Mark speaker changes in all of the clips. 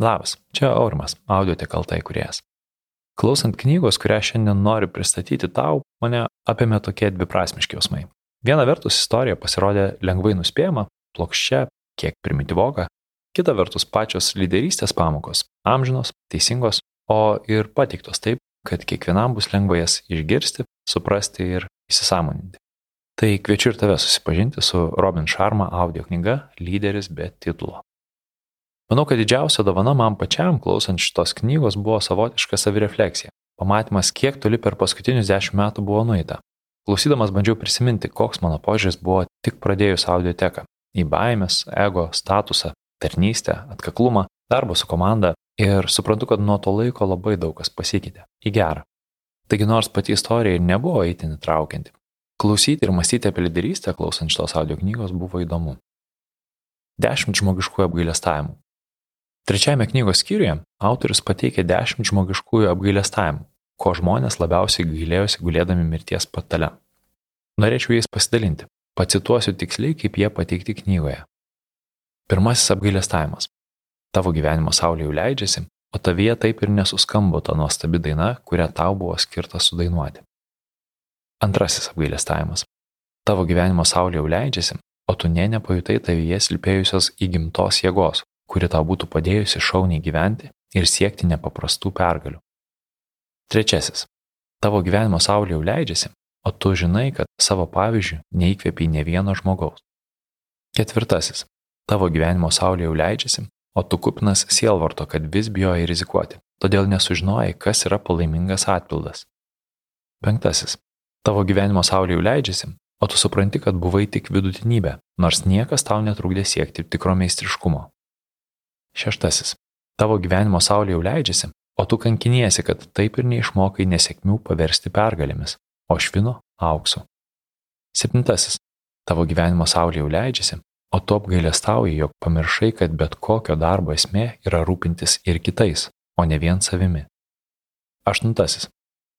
Speaker 1: Labas, čia Aurimas, audiotek LT įkūrėjas. Klausant knygos, kurią šiandien noriu pristatyti tau, mane apėmė tokie dviprasmiški jausmai. Viena vertus istorija pasirodė lengvai nuspėjama, plokščia, kiek primityvoka, kita vertus pačios lyderystės pamokos - amžinos, teisingos, o ir pateiktos taip, kad kiekvienam bus lengva jas išgirsti, suprasti ir įsisamoninti. Tai kviečiu ir tave susipažinti su Robin Sharma audio knyga Lyderis be titulo. Manau, kad didžiausia dovana man pačiam klausant šitos knygos buvo savotiška savirefleksija. Pamatymas, kiek toli per paskutinius dešimt metų buvo nueita. Klausydamas bandžiau prisiminti, koks mano požiūris buvo tik pradėjus audioteką. Į baimės, ego, statusą, tarnystę, atkaklumą, darbą su komanda ir suprantu, kad nuo to laiko labai daug kas pasikeitė. Į gerą. Taigi nors pati istorija ir nebuvo įtin įtraukianti. Klausyti ir mąstyti apie lyderystę klausant šitos audio knygos buvo įdomu. Dešimt žmogiškų apgailestavimų. Trečiajame knygos skyriuje autorius pateikė dešimt žmogiškųjų apgailestavimų, ko žmonės labiausiai gailėjosi gulėdami mirties patale. Norėčiau jais pasidalinti. Pacituosiu tiksliai, kaip jie pateikti knygoje. Pirmasis apgailestavimas. Tavo gyvenimo saulė jau leidžiasi, o tavyje taip ir nesuskambo ta nuostabi daina, kurią tau buvo skirta sudainuoti. Antrasis apgailestavimas. Tavo gyvenimo saulė jau leidžiasi, o tu ne nepajutai tavyje slipėjusios įgimtos jėgos, kuri tau būtų padėjusi šauniai gyventi ir siekti nepaprastų pergalių. Trečiasis. Tavo gyvenimo saulė jau leidžiasi, o tu žinai, kad savo pavyzdžių neįkvėpiai ne vieno žmogaus. Ketvirtasis. Tavo gyvenimo saulė jau leidžiasi, o tu kupinas sielvarto, kad vis bijoji rizikuoti, todėl nesužinojai, kas yra palaimingas atpildas. Penktasis. Tavo gyvenimo saulė jau leidžiasi, o tu supranti, kad buvai tik vidutinybė, nors niekas tau netrukdė siekti tikro meistriškumo. Šeštasis. Tavo gyvenimo saulė jau leidžiasi, o tu kankiniesi, kad taip ir neišmokai nesėkmių paversti pergalėmis, o švino auksu. Septintasis. Tavo gyvenimo saulė jau leidžiasi, o tu apgailestauji, jog pamiršai, kad bet kokio darbo esmė yra rūpintis ir kitais, o ne vien savimi. Aštuntasis.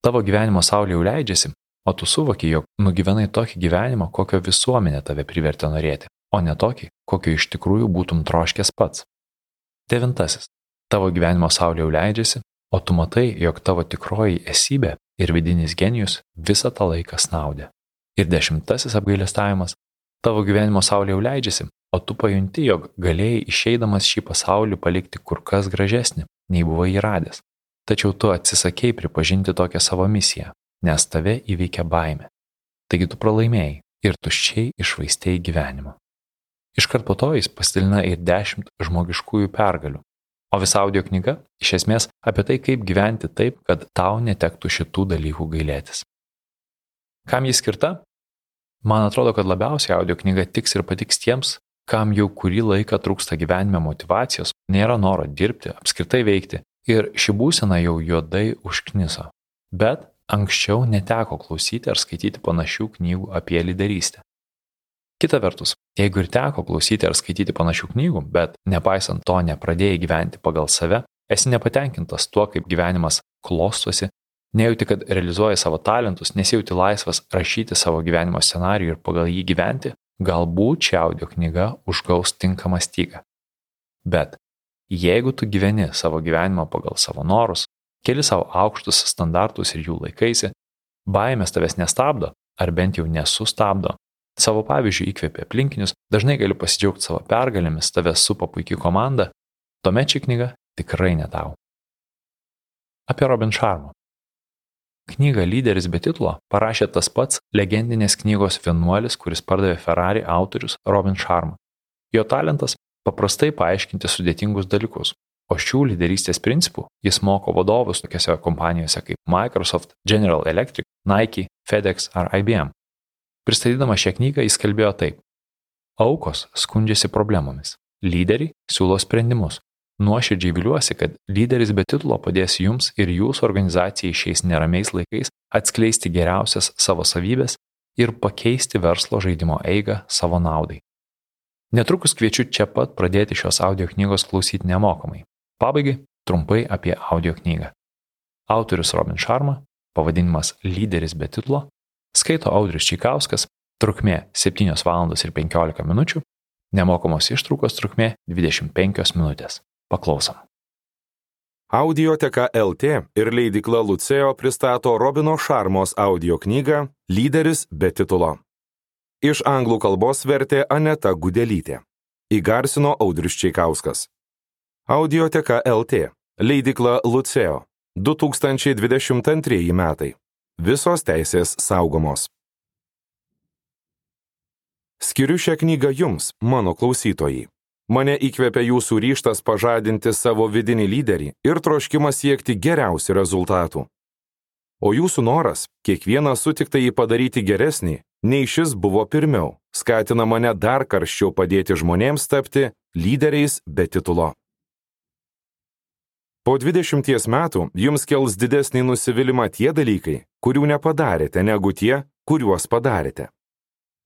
Speaker 1: Tavo gyvenimo saulė jau leidžiasi, o tu suvoki, jog nugyvenai tokį gyvenimą, kokio visuomenė tave privertė norėti, o ne tokį, kokio iš tikrųjų būtum troškęs pats. Devintasis. Tavo gyvenimo saulė jau leidžiasi, o tu matai, jog tavo tikroji esybė ir vidinis genijus visą tą laiką snaudė. Ir dešimtasis apgailestavimas. Tavo gyvenimo saulė jau leidžiasi, o tu pajunti, jog galėjai išeidamas šį pasaulį palikti kur kas gražesnį, nei buvai įradęs. Tačiau tu atsisakėjai pripažinti tokią savo misiją, nes tave įveikė baime. Taigi tu pralaimėjai ir tuščiai išvaistėjai gyvenimą. Iškart po to jis pasidalina ir dešimt žmogiškųjų pergalių. O visa audio knyga iš esmės apie tai, kaip gyventi taip, kad tau netektų šitų dalykų gailėtis. Kam jis skirta? Man atrodo, kad labiausiai audio knyga tiks ir patiks tiems, kam jau kurį laiką trūksta gyvenime motivacijos, nėra noro dirbti, apskritai veikti ir ši būsena jau juodai užkniso. Bet anksčiau neteko klausyti ar skaityti panašių knygų apie lyderystę. Kita vertus, jeigu ir teko klausyti ar skaityti panašių knygų, bet nepaisant to nepradėjai gyventi pagal save, esi nepatenkintas tuo, kaip gyvenimas klostosi, nejauti, kad realizuoji savo talentus, nesijauti laisvas rašyti savo gyvenimo scenarijų ir pagal jį gyventi, galbūt ši audio knyga užgaus tinkamą stygą. Bet jeigu tu gyveni savo gyvenimą pagal savo norus, keli savo aukštus standartus ir jų laikaisi, baimės tavęs nestabdo, ar bent jau nesustabdo, Savo pavyzdžių įkvėpė aplinkinius, dažnai gali pasidžiaugti savo pergalėmis, tave supa puikiai komanda, tuomet ši knyga tikrai ne tau. Apie Robin Sharma. Knygą Lyderis be titulo parašė tas pats legendinės knygos vienuolis, kuris pardavė Ferrari autorius Robin Sharma. Jo talentas - paprastai paaiškinti sudėtingus dalykus, o šių lyderystės principų jis moko vadovus tokiose kompanijose kaip Microsoft, General Electric, Nike, FedEx ar IBM. Pristatydama šią knygą jis kalbėjo taip. Aukos skundžiasi problemomis, lyderiai siūlo sprendimus. Nuoširdžiai viliuosi, kad lyderis be titulo padės jums ir jūsų organizacijai šiais neramiais laikais atskleisti geriausias savo savybės ir pakeisti verslo žaidimo eigą savo naudai. Netrukus kviečiu čia pat pradėti šios audio knygos klausyti nemokamai. Pabaigai trumpai apie audio knygą. Autorius Robin Sharma, pavadinimas Lyderis be titulo, Skaito Audrius Čikauskas, trukmė 7 val. ir 15 min. Nemokamos ištraukos trukmė 25 min. Paklausom.
Speaker 2: Audioteka LT ir leidikla Luceo pristato Robino Šarmos audio knygą Lyderis be titulo. Iš anglų kalbos vertė Aneta Gudelytė. Įgarsino Audrius Čiaikauskas. Audioteka LT, leidikla Luceo, 2022 metai. Visos teisės saugomos. Skiriu šią knygą jums, mano klausytojai. Mane įkvepia jūsų ryštas pažadinti savo vidinį lyderį ir troškimas siekti geriausių rezultatų. O jūsų noras kiekvieną sutiktą jį padaryti geresnį, nei šis buvo pirmiau, skatina mane dar karščiau padėti žmonėms tapti lyderiais be titulo. Po 20 metų jums kels didesnį nusivylimą tie dalykai, kurių nepadarėte, negu tie, kuriuos padarėte.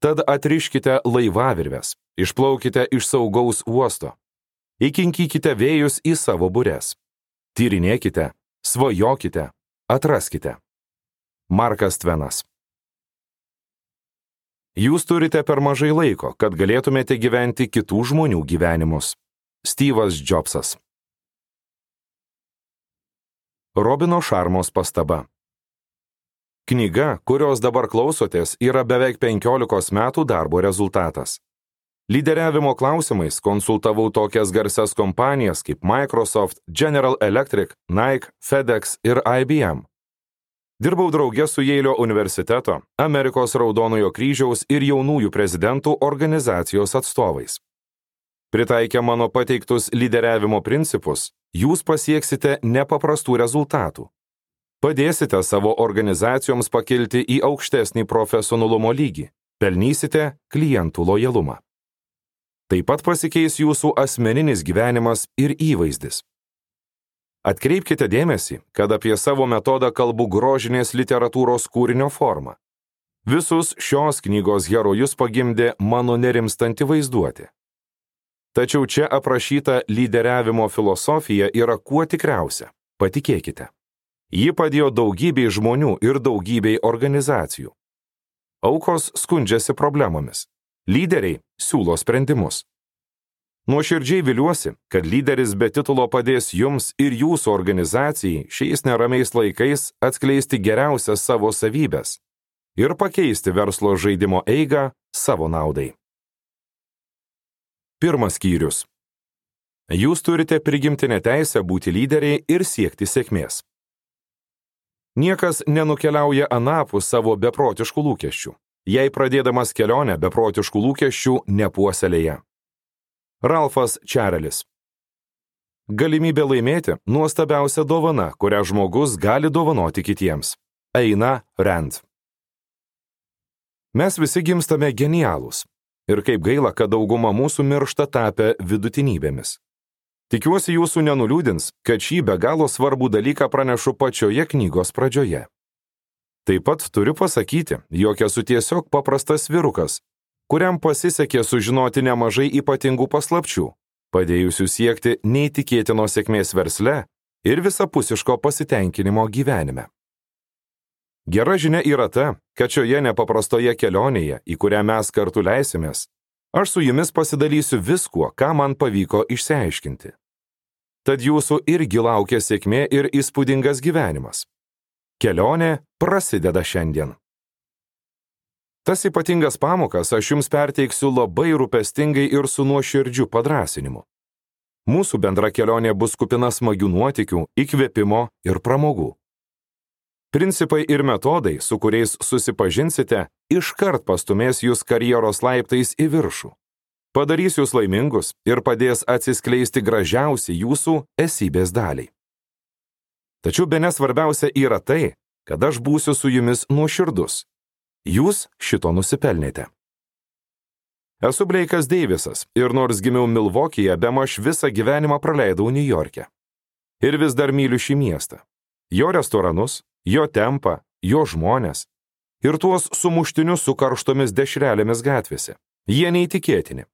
Speaker 2: Tad atriškite laivavirves, išplaukite iš saugaus uosto, įkinkykite vėjus į savo būres. Tyrinėkite, svajokite, atraskite. Markas Tvenas Jūs turite per mažai laiko, kad galėtumėte gyventi kitų žmonių gyvenimus. Steve'as Jobsas Robino Šarmos pastaba Knyga, kurios dabar klausotės, yra beveik 15 metų darbo rezultatas. Lyderiavimo klausimais konsultavau tokias garsias kompanijas kaip Microsoft, General Electric, Nike, FedEx ir IBM. Dirbau draugė su Jeilio universiteto, Amerikos Raudonojo kryžiaus ir jaunųjų prezidentų organizacijos atstovais. Pritaikę mano pateiktus lyderiavimo principus, jūs pasieksite nepaprastų rezultatų Padėsite savo organizacijoms pakilti į aukštesnį profesionalumo lygį, pelnysite klientų lojalumą. Taip pat pasikeis jūsų asmeninis gyvenimas ir įvaizdis. Atkreipkite dėmesį, kad apie savo metodą kalbu grožinės literatūros kūrinio formą. Visus šios knygos herojus pagimdė mano nerimstanti vaizduoti. Tačiau čia aprašyta lyderiavimo filosofija yra kuo tikriausia. Patikėkite. Ji padėjo daugybei žmonių ir daugybei organizacijų. Aukos skundžiasi problemomis. Lyderiai siūlo sprendimus. Nuoširdžiai viliuosi, kad lyderis be titulo padės jums ir jūsų organizacijai šiais neramiais laikais atskleisti geriausias savo savybės ir pakeisti verslo žaidimo eigą savo naudai. Pirmas skyrius. Jūs turite prigimtinę teisę būti lyderiai ir siekti sėkmės. Niekas nenukeliauja anapus savo beprotiškų lūkesčių, jei pradėdamas kelionę beprotiškų lūkesčių nepuoselėje. Ralfas Čarelis Galimybė laimėti - nuostabiausia dovana, kurią žmogus gali dovanoti kitiems. Eina Rand. Mes visi gimstame genialūs. Ir kaip gaila, kad dauguma mūsų miršta tapę vidutinybėmis. Tikiuosi jūsų nenuliūdins, kad šį be galo svarbų dalyką pranešu pačioje knygos pradžioje. Taip pat turiu pasakyti, jog esu tiesiog paprastas virukas, kuriam pasisekė sužinoti nemažai ypatingų paslapčių, padėjusių siekti neįtikėtino sėkmės versle ir visapusiško pasitenkinimo gyvenime. Gera žinia yra ta, kad šioje nepaprastoje kelionėje, į kurią mes kartu leisimės, Aš su jumis pasidalysiu viskuo, ką man pavyko išsiaiškinti. Tad jūsų irgi laukia sėkmė ir įspūdingas gyvenimas. Kelionė prasideda šiandien. Tas ypatingas pamokas aš jums perteiksiu labai rūpestingai ir su nuoširdžiu padrasinimu. Mūsų bendra kelionė bus kupina smagių nuotikių, įkvėpimo ir pramogų. Principai ir metodai, su kuriais susipažinsite, iškart pastumės jūs karjeros laiptais į viršų. Padarys jūs laimingus ir padės atsiskleisti gražiausi jūsų esybės daliai. Tačiau be nesvarbiausia yra tai, kad aš būsiu su jumis nuoširdus. Jūs šito nusipelnėte. Esu Bleikas Deivisas ir nors gimiau Milvokyje, be maž visą gyvenimą praleidau New York'e. Ir vis dar myliu šį miestą. Jo restoranus, jo tempą, jo žmonės ir tuos sumuštinius su karštomis dešrelėmis gatvėse. Jie neįtikėtini.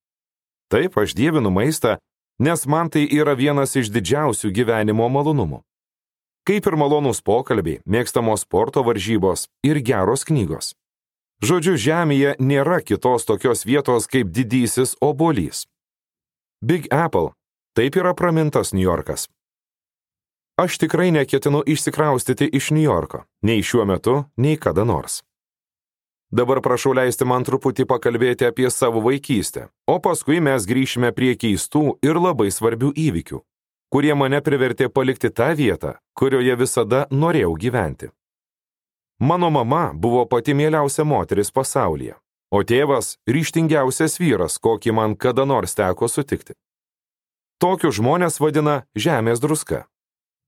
Speaker 2: Taip, aš dievinu maistą, nes man tai yra vienas iš didžiausių gyvenimo malonumų. Kaip ir malonūs pokalbiai, mėgstamos sporto varžybos ir geros knygos. Žodžiu, žemėje nėra kitos tokios vietos kaip didysis obolys. Big Apple - taip yra pramintas New Yorkas. Aš tikrai neketinu išsikraustyti iš New Yorko, nei šiuo metu, nei kada nors. Dabar prašau leisti man truputį pakalbėti apie savo vaikystę, o paskui mes grįšime prie keistų ir labai svarbių įvykių, kurie mane privertė palikti tą vietą, kurioje visada norėjau gyventi. Mano mama buvo pati mieliausia moteris pasaulyje, o tėvas ryštingiausias vyras, kokį man kada nors teko sutikti. Tokius žmonės vadina žemės druska.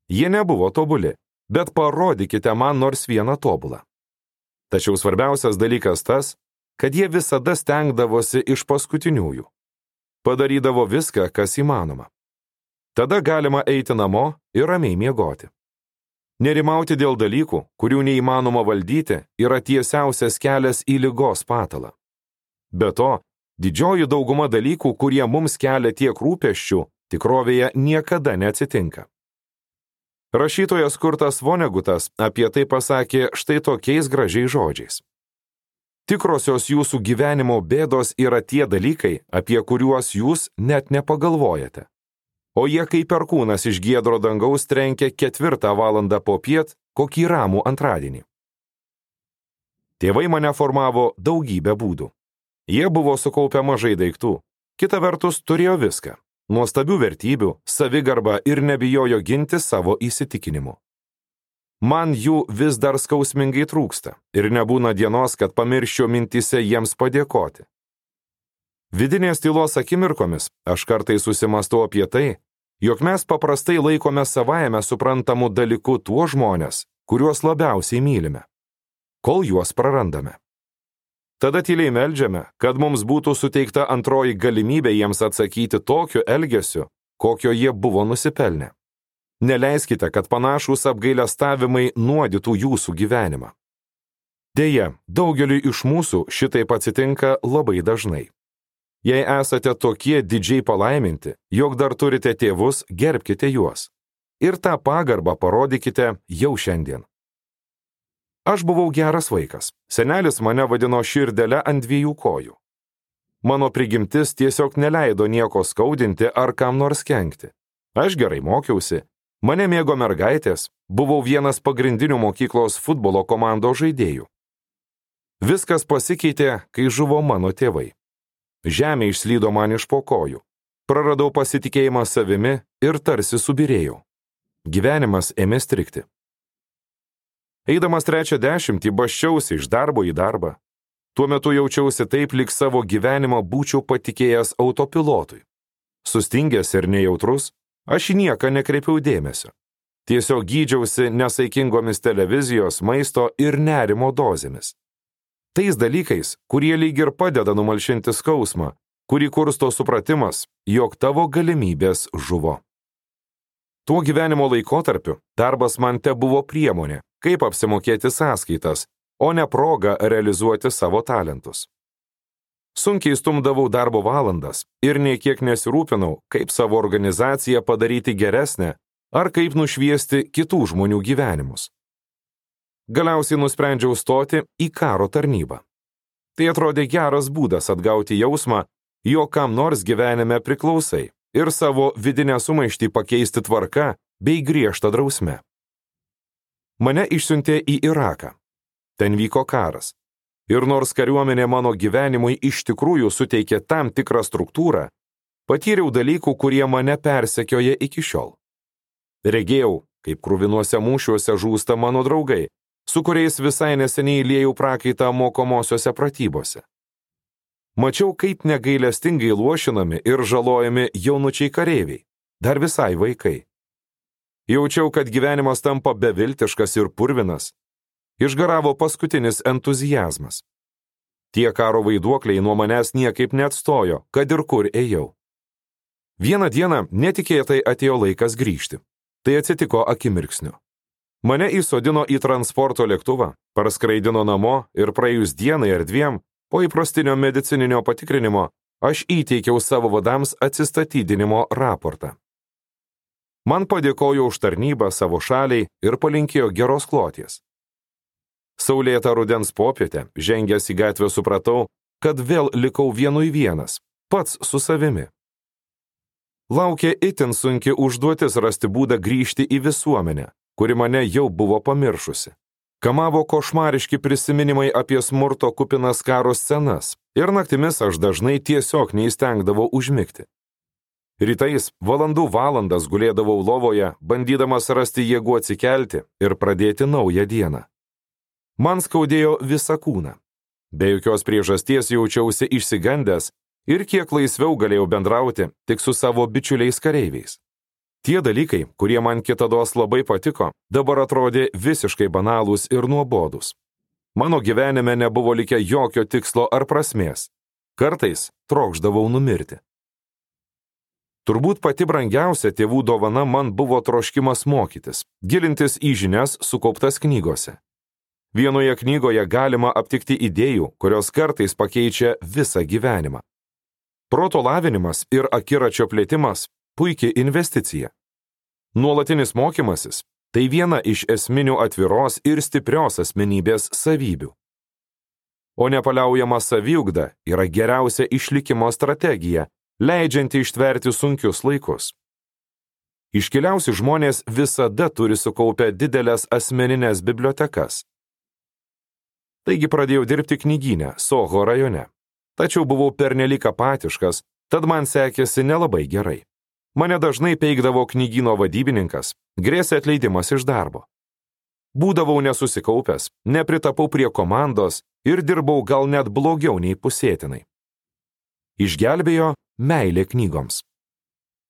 Speaker 2: Jie nebuvo tobuli, bet parodykite man nors vieną tobulą. Tačiau svarbiausias dalykas tas, kad jie visada stengdavosi iš paskutiniųjų. Padarydavo viską, kas įmanoma. Tada galima eiti namo ir ramiai miegoti. Nerimauti dėl dalykų, kurių neįmanoma valdyti, yra tiesiausias kelias į lygos patalą. Be to, didžioji dauguma dalykų, kurie mums kelia tiek rūpeščių, tikrovėje niekada neatsitinka. Rašytojas Kurtas Vonegutas apie tai pasakė štai tokiais gražiais žodžiais. Tikrosios jūsų gyvenimo bėdos yra tie dalykai, apie kuriuos jūs net nepagalvojate. O jie kaip perkūnas iš giedro dangaus trenkia ketvirtą valandą po piet kokį ramų antradienį. Tėvai mane formavo daugybę būdų. Jie buvo sukaupę mažai daiktų, kita vertus turėjo viską nuostabių vertybių, savigarbą ir nebijojo ginti savo įsitikinimų. Man jų vis dar skausmingai trūksta ir nebūna dienos, kad pamirščiau mintise jiems padėkoti. Vidinės tylos akimirkomis aš kartai susimastau apie tai, jog mes paprastai laikome savajame suprantamų dalykų tuo žmonės, kuriuos labiausiai mylime, kol juos prarandame. Tada tyliai melžiame, kad mums būtų suteikta antroji galimybė jiems atsakyti tokiu elgesiu, kokio jie buvo nusipelnę. Neleiskite, kad panašūs apgailestavimai nuodytų jūsų gyvenimą. Deja, daugeliu iš mūsų šitaip atsitinka labai dažnai. Jei esate tokie didžiai palaiminti, jog dar turite tėvus, gerbkite juos. Ir tą pagarbą parodykite jau šiandien. Aš buvau geras vaikas. Senelis mane vadino širdelę ant dviejų kojų. Mano prigimtis tiesiog neleido nieko skaudinti ar kam nors kenkti. Aš gerai mokiausi, mane mėgo mergaitės, buvau vienas pagrindinių mokyklos futbolo komandos žaidėjų. Viskas pasikeitė, kai žuvo mano tėvai. Žemė išslydo man iš po kojų. Praradau pasitikėjimą savimi ir tarsi subirėjau. Gyvenimas ėmė strikti. Eidamas trečią dešimtį baščiausi iš darbo į darbą. Tuo metu jaučiausi taip, lyg savo gyvenimą būčiau patikėjęs autopilotui. Sustingęs ir nejautrus, aš į nieką nekreipiau dėmesio. Tiesiog gydžiausi nesaikingomis televizijos, maisto ir nerimo dozėmis. Tais dalykais, kurie lyg ir padeda numalšinti skausmą, kurį kursto supratimas, jog tavo galimybės žuvo. Tuo gyvenimo laikotarpiu darbas man te buvo priemonė, kaip apsimokėti sąskaitas, o ne proga realizuoti savo talentus. Sunkiai stumdavau darbo valandas ir niekiek nesirūpinau, kaip savo organizaciją padaryti geresnę ar kaip nušviesti kitų žmonių gyvenimus. Galiausiai nusprendžiau stoti į karo tarnybą. Tai atrodė geras būdas atgauti jausmą, jo kam nors gyvenime priklausai ir savo vidinę sumaištį pakeisti tvarka bei griežtą drausmę. Mane išsiuntė į Iraką. Ten vyko karas. Ir nors kariuomenė mano gyvenimui iš tikrųjų suteikė tam tikrą struktūrą, patyriau dalykų, kurie mane persekioja iki šiol. Regėjau, kaip krūvinuose mūšiuose žūsta mano draugai, su kuriais visai neseniai liejau prakaitą mokomosiose pratybose. Mačiau, kaip negailestingai luošinami ir žalojami jaunučiai kareiviai, dar visai vaikai. Jaučiau, kad gyvenimas tampa beviltiškas ir purvinas. Išgaravo paskutinis entuzijazmas. Tie karo vaiduokliai nuo manęs niekaip neatstojo, kad ir kur ėjau. Vieną dieną netikėtai atėjo laikas grįžti. Tai atsitiko akimirksniu. Mane įsodino į transporto lėktuvą, parskraidino namo ir praėjus dienai ar dviem, po įprastinio medicininio patikrinimo, aš įteikiau savo vadams atsistatydinimo raportą. Man padėkojo už tarnybą savo šaliai ir palinkėjo geros kloties. Saulėta rudens popietė, žengęs į gatvę supratau, kad vėl likau vienui vienas, pats su savimi. laukė itin sunki užduotis rasti būdą grįžti į visuomenę, kuri mane jau buvo pamiršusi. Kamavo košmariški prisiminimai apie smurto kupinas karo scenas ir naktimis aš dažnai tiesiog neįstengdavau užmigti. Rytais valandų valandas gulėdavau lovoje, bandydamas rasti jėgų atsikelti ir pradėti naują dieną. Man skaudėjo visą kūną. Be jokios priežasties jaučiausi išsigandęs ir kiek laisviau galėjau bendrauti tik su savo bičiuliais kareiviais. Tie dalykai, kurie man kitados labai patiko, dabar atrodė visiškai banalūs ir nuobodus. Mano gyvenime nebuvo likę jokio tikslo ar prasmės. Kartais trokšdavau numirti. Turbūt pati brangiausia tėvų dovana man buvo troškimas mokytis, gilintis į žinias sukauptas knygose. Vienoje knygoje galima aptikti idėjų, kurios kartais pakeičia visą gyvenimą. Proto lavinimas ir akiračio plėtimas puikiai investicija. Nuolatinis mokymasis - tai viena iš esminių atviros ir stiprios asmenybės savybių. O nepaliaujama saviugda yra geriausia išlikimo strategija, leidžianti ištverti sunkius laikus. Iškiliausi žmonės visada turi sukaupę didelės asmeninės bibliotekas. Taigi pradėjau dirbti knyginę Soho rajone. Tačiau buvau pernelik apatiškas, tad man sekėsi nelabai gerai. Mane dažnai peikdavo knygino vadybininkas, grėsė atleidimas iš darbo. Būdavau nesusikaupęs, nepritapau prie komandos ir dirbau gal net blogiau nei pusėtinai. Išgelbėjo meilė knygoms.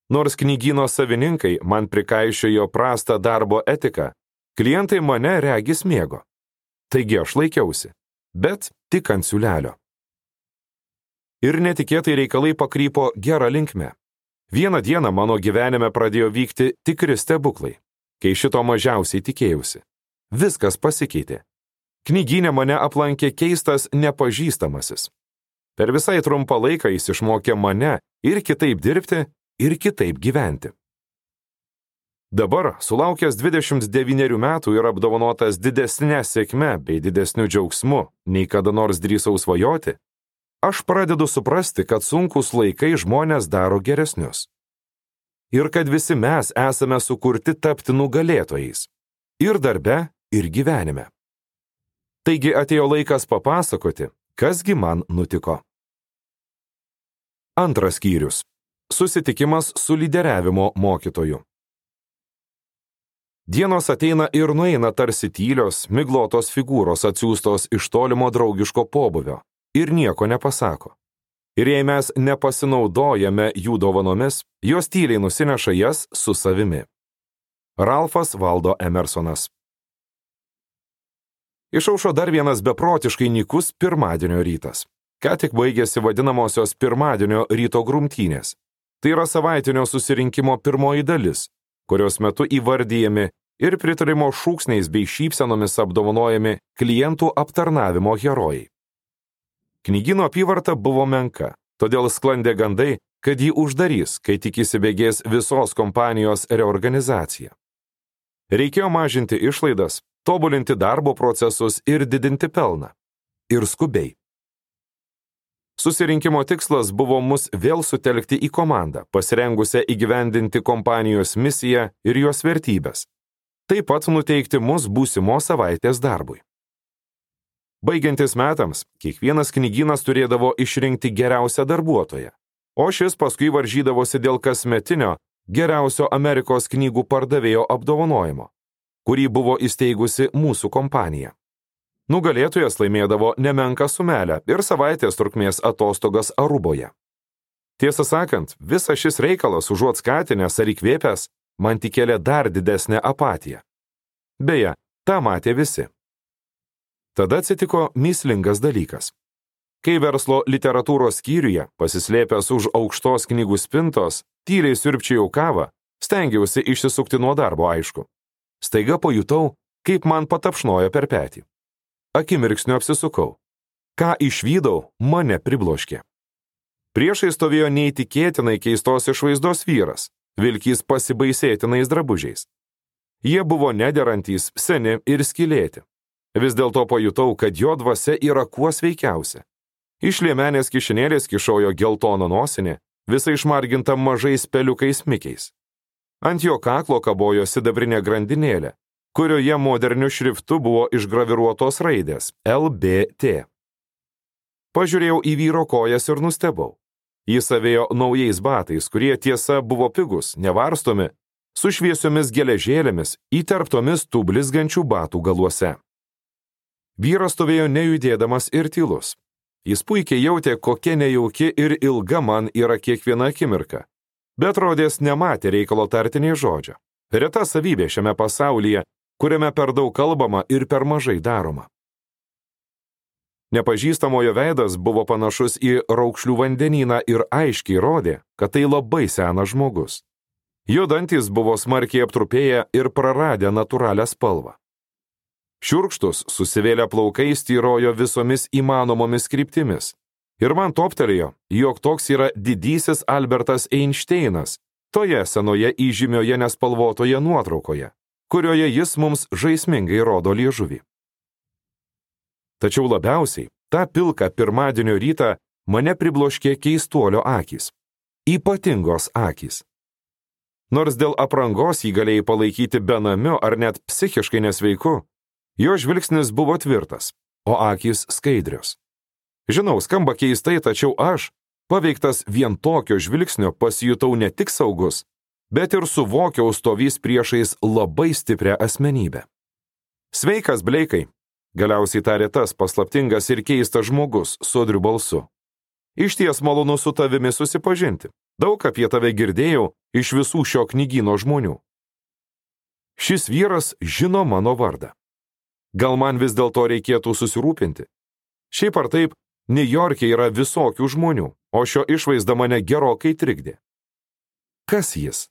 Speaker 2: Nors knygino savininkai man prikaišiojo prastą darbo etiką, klientai mane regis mėgo. Taigi aš laikiausi, bet tik ant siūlelio. Ir netikėtai reikalai pakrypo gerą linkmę. Vieną dieną mano gyvenime pradėjo vykti tikri stebuklai, kai šito mažiausiai tikėjausi. Viskas pasikeitė. Knyginė mane aplankė keistas nepažįstamasis. Per visai trumpą laiką jis išmokė mane ir kitaip dirbti, ir kitaip gyventi. Dabar, sulaukęs 29 metų ir apdovanotas didesnė sėkme bei didesniu džiaugsmu, nei kada nors drįsau svajoti, aš pradedu suprasti, kad sunkus laikai žmonės daro geresnius. Ir kad visi mes esame sukurti tapti nugalėtojais. Ir darbe, ir gyvenime. Taigi atėjo laikas papasakoti, kasgi man nutiko. Antras skyrius. Susitikimas su lyderiavimo mokytoju. Dienos ateina ir nueina tarsi tylios, miglotos figūros atsiųstos iš tolimo draugiško pobuvio ir nieko nepasako. Ir jei mes nepasinaudojame jų dovanomis, jos tyliai nusineša jas su savimi. Ralfas Valdo Emersonas Išaušo dar vienas beprotiškai nikus pirmadienio rytas. Ką tik baigėsi vadinamosios pirmadienio ryto grumtynės. Tai yra savaitinio susirinkimo pirmoji dalis, kurios metu įvardyjami ir pritarimo šūksniais bei šypsenomis apdovanojami klientų aptarnavimo herojai. Knygino apyvarta buvo menka, todėl sklandė gandai, kad jį uždarys, kai tik įsibėgės visos kompanijos reorganizacija. Reikėjo mažinti išlaidas, tobulinti darbo procesus ir didinti pelną. Ir skubiai. Susirinkimo tikslas buvo mus vėl sutelkti į komandą, pasirengusią įgyvendinti kompanijos misiją ir jos vertybės. Taip pat nuteikti mus būsimo savaitės darbui. Baigiantis metams, kiekvienas knygynas turėdavo išrinkti geriausią darbuotoją, o šis paskui varžydavosi dėl kasmetinio geriausio Amerikos knygų pardavėjo apdovanojimo, kurį buvo įsteigusi mūsų kompanija. Nugalėtojas laimėdavo nemenką sumelę ir savaitės trukmės atostogas Aruboje. Tiesą sakant, visas šis reikalas užuot skatinęs ar įkvėpęs, man tik kėlė dar didesnę apatiją. Beje, tą matė visi. Tada atsitiko mislingas dalykas. Kai verslo literatūros skyriuje, pasislėpęs už aukštos knygų spintos, tyliai sirpčiau kavą, stengiausi išsisukti nuo darbo aišku. Staiga pajutau, kaip man patapšnojo per petį. Akimirksniu apsisukau. Ką išvydau, mane pribloškė. Priešai stovėjo neįtikėtinai keistos išvaizdos vyras, vilkys pasibaisėtinais drabužiais. Jie buvo nederantys, seni ir skilėti. Vis dėlto pajutau, kad jo dvasia yra kuo sveikiausia. Iš liemenės kišenėlės kišojo geltoną nosinį, visai išmarginta mažais peliukais mikiais. Ant jo kaklo kabojo sidabrinė grandinėlė, kurioje moderniu šriftu buvo išgraviruotos raidės LBT. Pažiūrėjau į vyro kojas ir nustebau. Jis savėjo naujais batais, kurie tiesa buvo pigus, nevarstomi, su šviesiomis geležėlėmis įterptomis tų blizgančių batų galuose. Vyras stovėjo nejudėdamas ir tylus. Jis puikiai jautė, kokia nejauki ir ilga man yra kiekviena akimirka, bet rodės nematė reikalo tartiniai žodžio. Reta savybė šiame pasaulyje, kuriame per daug kalbama ir per mažai daroma. Nepažįstamojo veidas buvo panašus į raukšlių vandenyną ir aiškiai rodė, kad tai labai senas žmogus. Jo dantis buvo smarkiai aptrupėję ir praradę natūralią spalvą. Šiurkštus, susivėlę plaukai styrojo visomis įmanomomis kryptimis. Ir man toptelėjo, jog toks yra didysis Albertas Einšteinas, toje senoje įžymioje nespalvotoje nuotraukoje, kurioje jis mums žaismingai rodo liežuvį. Tačiau labiausiai tą pilką pirmadienio rytą mane pribloškė keistuolio akis. Ypatingos akis. Nors dėl aprangos jį galėjai palaikyti benamiu ar net psichiškai nesveiku, jo žvilgsnis buvo tvirtas, o akis skaidrios. Žinau, skamba keistai, tačiau aš, paveiktas vien tokio žvilgsnio, pasijutau ne tik saugus, bet ir suvokiau stovys priešais labai stiprią asmenybę. Sveikas, Bleikai, galiausiai tarė tas paslaptingas ir keistas žmogus sodriu balsu. Iš ties malonu su tavimi susipažinti. Daug apie tave girdėjau iš visų šio knygyno žmonių. Šis vyras žino mano vardą. Gal man vis dėlto reikėtų susirūpinti? Šiaip ar taip, New York'e yra visokių žmonių, o šio išvaizda mane gerokai trikdė. Kas jis?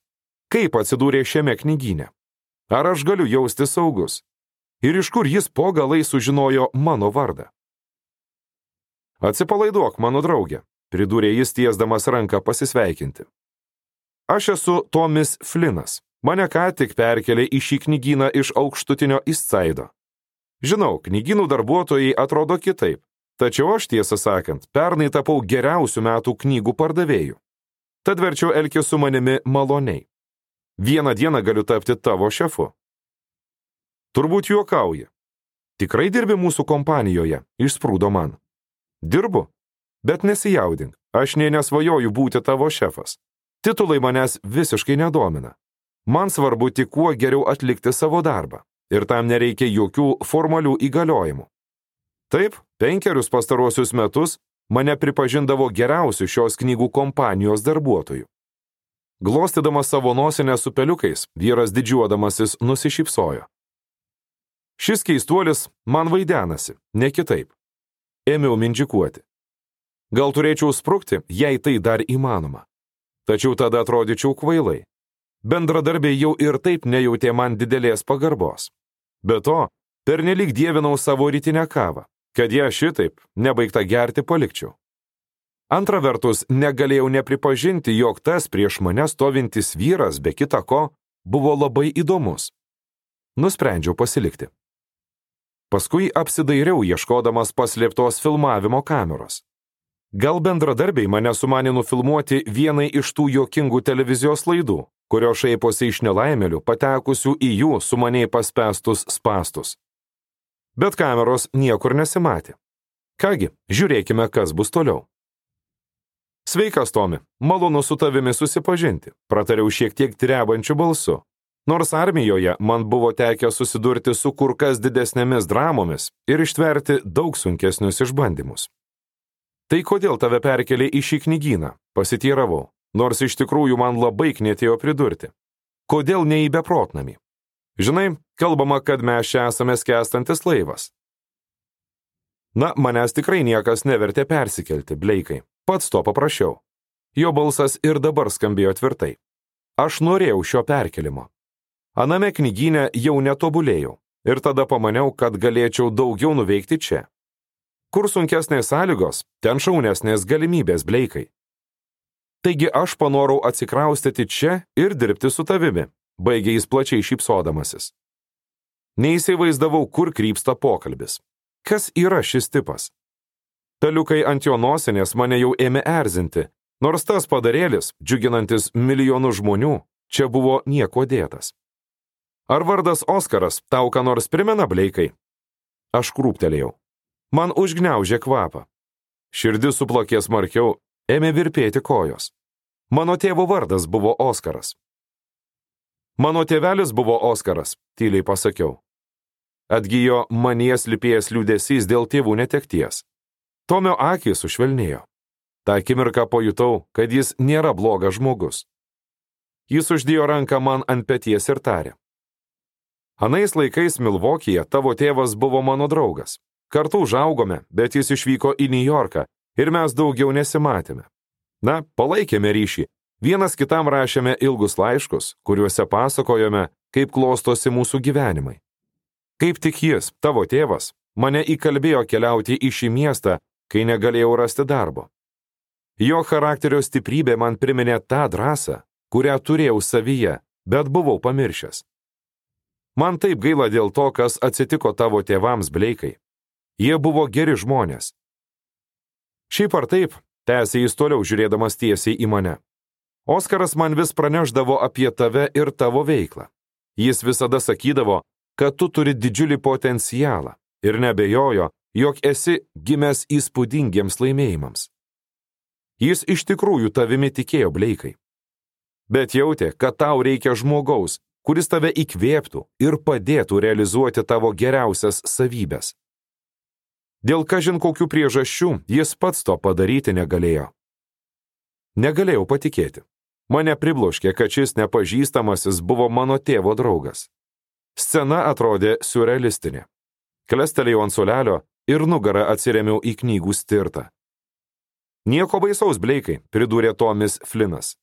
Speaker 2: Kaip atsidūrė šiame knygyne? Ar aš galiu jausti saugus? Ir iš kur jis po galai sužinojo mano vardą? Atsipalaiduok, mano draugė, pridūrė jis tiesdamas ranką pasisveikinti. Aš esu Tomis Flinas. Mane ką tik perkelė į šį knygyną iš aukštutinio Istsaido. Žinau, knygynų darbuotojai atrodo kitaip, tačiau aš tiesą sakant, pernai tapau geriausių metų knygų pardavėjų. Tad verčiau elkis su manimi maloniai. Vieną dieną galiu tapti tavo šefu. Turbūt juokauji. Tikrai dirbi mūsų kompanijoje, išsprūdo man. Dirbu, bet nesijaudink, aš nė nesvajoju būti tavo šefas. Titulai manęs visiškai nedomina. Man svarbu tik kuo geriau atlikti savo darbą ir tam nereikia jokių formalių įgaliojimų. Taip, penkerius pastaruosius metus mane pripažindavo geriausiu šios knygų kompanijos darbuotoju. Glostydamas savo nosinę su peliukais, vyras didžiuodamasis nusišypsojo. Šis keistuolis man vaidenasi, ne kitaip ėmiau mindžikuoti. Gal turėčiau sprukti, jei tai dar įmanoma. Tačiau tada atrodyčiau kvailai. Bendradarbiai jau ir taip nejautė man didelės pagarbos. Be to, pernelyg dievinau savo rytinę kavą, kad ją šitaip, nebaigta gerti, palikčiau. Antra vertus, negalėjau nepripažinti, jog tas prieš mane stovintis vyras, be kita ko, buvo labai įdomus. Nusprendžiau pasilikti. Paskui apsidairiau ieškodamas paslėptos filmavimo kameros. Gal bendradarbiai mane sumanė nufilmuoti vienai iš tų juokingų televizijos laidų, kurio šaiposi iš nelaimelių patekusių į jų sumaniai paspestus spastus. Bet kameros niekur nesimatė. Kągi, žiūrėkime, kas bus toliau. Sveikas, Tomi, malonu su tavimi susipažinti, pratariau šiek tiek trebančiu balsu, Nors armijoje man buvo tekę susidurti su kur kas didesnėmis dramomis ir ištverti daug sunkesnius išbandymus. Tai kodėl tave perkelė į šį knygyną, pasitėravau, nors iš tikrųjų man labai knėtėjo pridurti. Kodėl ne į beprotnamį? Žinai, kalbama, kad mes čia esame skęstantis laivas. Na, manęs tikrai niekas nevertė persikelti, Bleikai. Pats to paprašiau. Jo balsas ir dabar skambėjo tvirtai. Aš norėjau šio perkelimo. Aname knygyne jau netobulėjau ir tada pamaniau, kad galėčiau daugiau nuveikti čia. Kur sunkesnės sąlygos, ten šaunesnės galimybės bleikai. Taigi aš panorau atsikraustyti čia ir dirbti su tavimi, baigė jis plačiai šypsodamasis. Neįsivaizdavau, kur krypsta pokalbis. Kas yra šis tipas? Peliukai ant jo nosinės mane jau ėmė erzinti, Nors tas padarėlis, džiuginantis milijonų žmonių, čia buvo nieko dėtas. Ar vardas Oskaras tau ką nors primena, Bleikai? Aš krūptelėjau. Man užgniaužė kvapą. Širdis suplakė smarkiau, ėmė virpėti kojos. Mano tėvo vardas buvo Oskaras. Mano tėvelis buvo Oskaras, tyliai pasakiau. Atgyjo manies lipėjęs liūdėsys dėl tėvų netekties. Tomio akis sušvelnėjo. Ta akimirką pajutau, kad jis nėra blogas žmogus. Jis uždėjo ranką man ant peties ir tarė. Anais laikais Milvokyje tavo tėvas buvo mano draugas. Kartu užaugome, bet jis išvyko į New Yorką ir mes daugiau nesimatėme. Na, palaikėme ryšį. Vienas kitam rašėme ilgus laiškus, kuriuose pasakojome, kaip klostosi mūsų gyvenimai. Kaip tik jis, tavo tėvas, mane įkalbėjo keliauti į šį miestą, kai negalėjau rasti darbo. Jo charakterio stiprybė man priminė tą drąsą, kurią turėjau savyje, bet buvau pamiršęs. Man taip gaila dėl to, kas atsitiko tavo tėvams Bleikai. Jie buvo geri žmonės. Šiaip ar taip, tęsė jis toliau žiūrėdamas tiesiai į mane. Oskaras man vis praneždavo apie tave ir tavo veiklą. Jis visada sakydavo, kad tu turi didžiulį potencialą ir nebejojo, jog esi gimęs įspūdingiems laimėjimams. Jis iš tikrųjų tavimi tikėjo Bleikai bet jautė, kad tau reikia žmogaus, kuris tave įkvėptų ir padėtų realizuoti tavo geriausias savybės. Dėl kažin kokių priežasčių jis pats to padaryti negalėjo. Negalėjau patikėti. Mane pribloškė, kad šis nepažįstamasis buvo mano tėvo draugas. Scena atrodė surrealistinė. Klestelėjau ant sulelio ir nugarą atsiremiau į knygų stirtą. Nieko baisaus, Bleikai, pridūrė Tomis Flinas.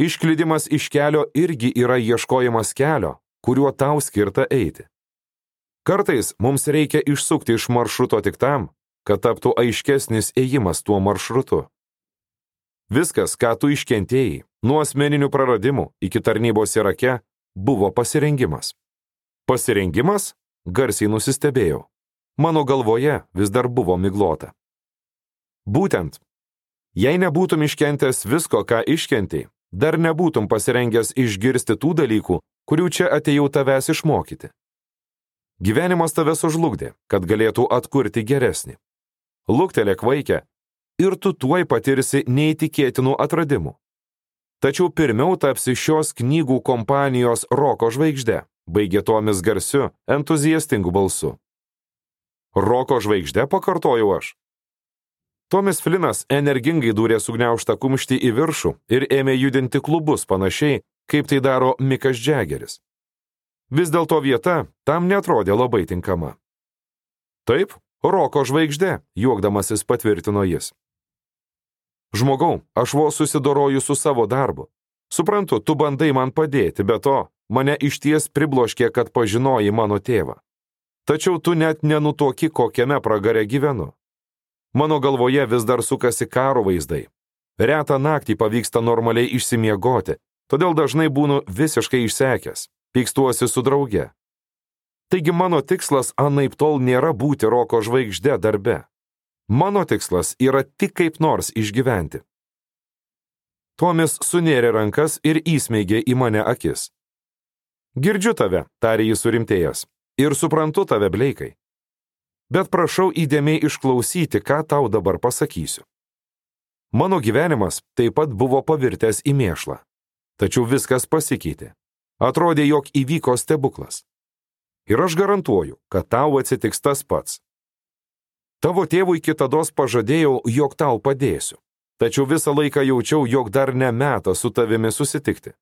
Speaker 2: Išklydimas iš kelio irgi yra ieškojimas kelio, kuriuo tau skirta eiti. Kartais mums reikia išsukti iš maršruto tik tam, kad taptų aiškesnis ėjimas tuo maršrutu. Viskas, ką tu iškentėjai, nuo asmeninių praradimų iki tarnybos Irake, buvo pasirengimas. Pasirengimas? Garsiai nusistebėjau. Mano galvoje vis dar buvo miglota. Būtent, jei nebūtum iškentęs visko, ką iškentėjai, dar nebūtum pasirengęs išgirsti tų dalykų, kurių čia atėjau tavęs išmokyti. Gyvenimas tave sužlugdė, kad galėtų atkurti geresnį. Luktelėk vaikę ir tu tuoj patirsi neįtikėtinų atradimų. Tačiau pirmiau tapsi šios knygų kompanijos roko žvaigždė, baigė Tomis garsiu, entuziastingu balsu. Roko žvaigždė pakartojau aš. Tomis Flinas energingai dūrė sugniauštą kumštį į viršų ir ėmė judinti klubus panašiai, kaip tai daro Mikas Džegeris. Vis dėlto vieta tam netrodė labai tinkama. Taip, roko žvaigždė, juokdamasis patvirtino jis. Žmogau, aš vos susidoroju su savo darbu. Suprantu, tu bandai man padėti, bet to mane išties pribloškė, kad pažinoji mano tėvą. Tačiau tu net nenutoki, kokiame pragare gyvenu. Mano galvoje vis dar sukasi karo vaizdai. Retą naktį pavyksta normaliai išsimiegoti, todėl dažnai būnu visiškai išsekęs, pykstuosi su drauge. Taigi mano tikslas anaip tol nėra būti roko žvaigždė darbe. Mano tikslas yra tik kaip nors išgyventi. Tomis sunėrė rankas ir įsmeigė į mane akis. Girdžiu tave, tarė jis surimtėjęs, ir suprantu tave, Bleikai bet prašau įdėmiai išklausyti, ką tau dabar pasakysiu. Mano gyvenimas taip pat buvo pavirtęs į mėšlą. Tačiau viskas pasikeitė. Atrodė, jog įvyko stebuklas. Ir aš garantuoju, kad tau atsitiks tas pats. Tavo tėvui kitados pažadėjau, jog tau padėsiu. Tačiau visą laiką jaučiau, jog dar ne metas su tavimi susitikti.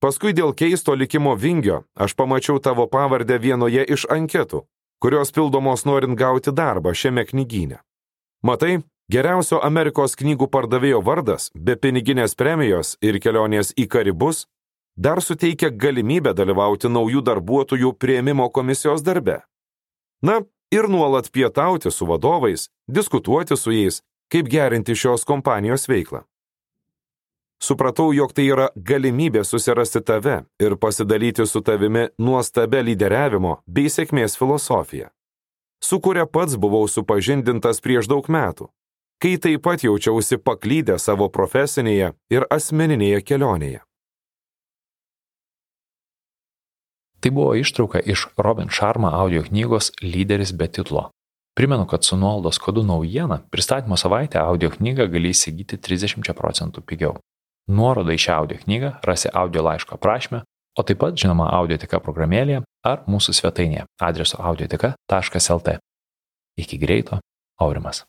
Speaker 2: Paskui dėl keisto likimo vingio aš pamačiau tavo pavardę vienoje iš anketų, kurios pildomos norint gauti darbą šiame knygyne. Matai, geriausio Amerikos knygų pardavėjo vardas, be piniginės premijos ir kelionės į Karibus, dar suteikia galimybę dalyvauti naujų darbuotojų prieimimo komisijos darbe. Na, ir nuolat pietauti su vadovais, diskutuoti su jais, kaip gerinti šios kompanijos veiklą. Supratau, jog tai yra galimybė susirasti tave ir pasidalyti su tavimi nuostabę lyderiavimo bei sėkmės filosofiją, su kuria pats buvau supažindintas prieš daug metų. kai taip pat jaučiausi paklydę savo profesinėje ir asmeninėje kelionėje.
Speaker 1: Tai buvo ištrauka iš Robin Sharma audio knygos Lyderis be titlo. Primenu, kad su nuolaidos kodu naujiena pristatymo savaitę audio knygą gali įsigyti 30 procentų pigiau. Nuorodą į šią audio knygą rasi audio laiško aprašymę, o taip pat žinoma audiotika programėlėje ar mūsų svetainėje adresu audiotika.lt. Iki greito, Aurimas.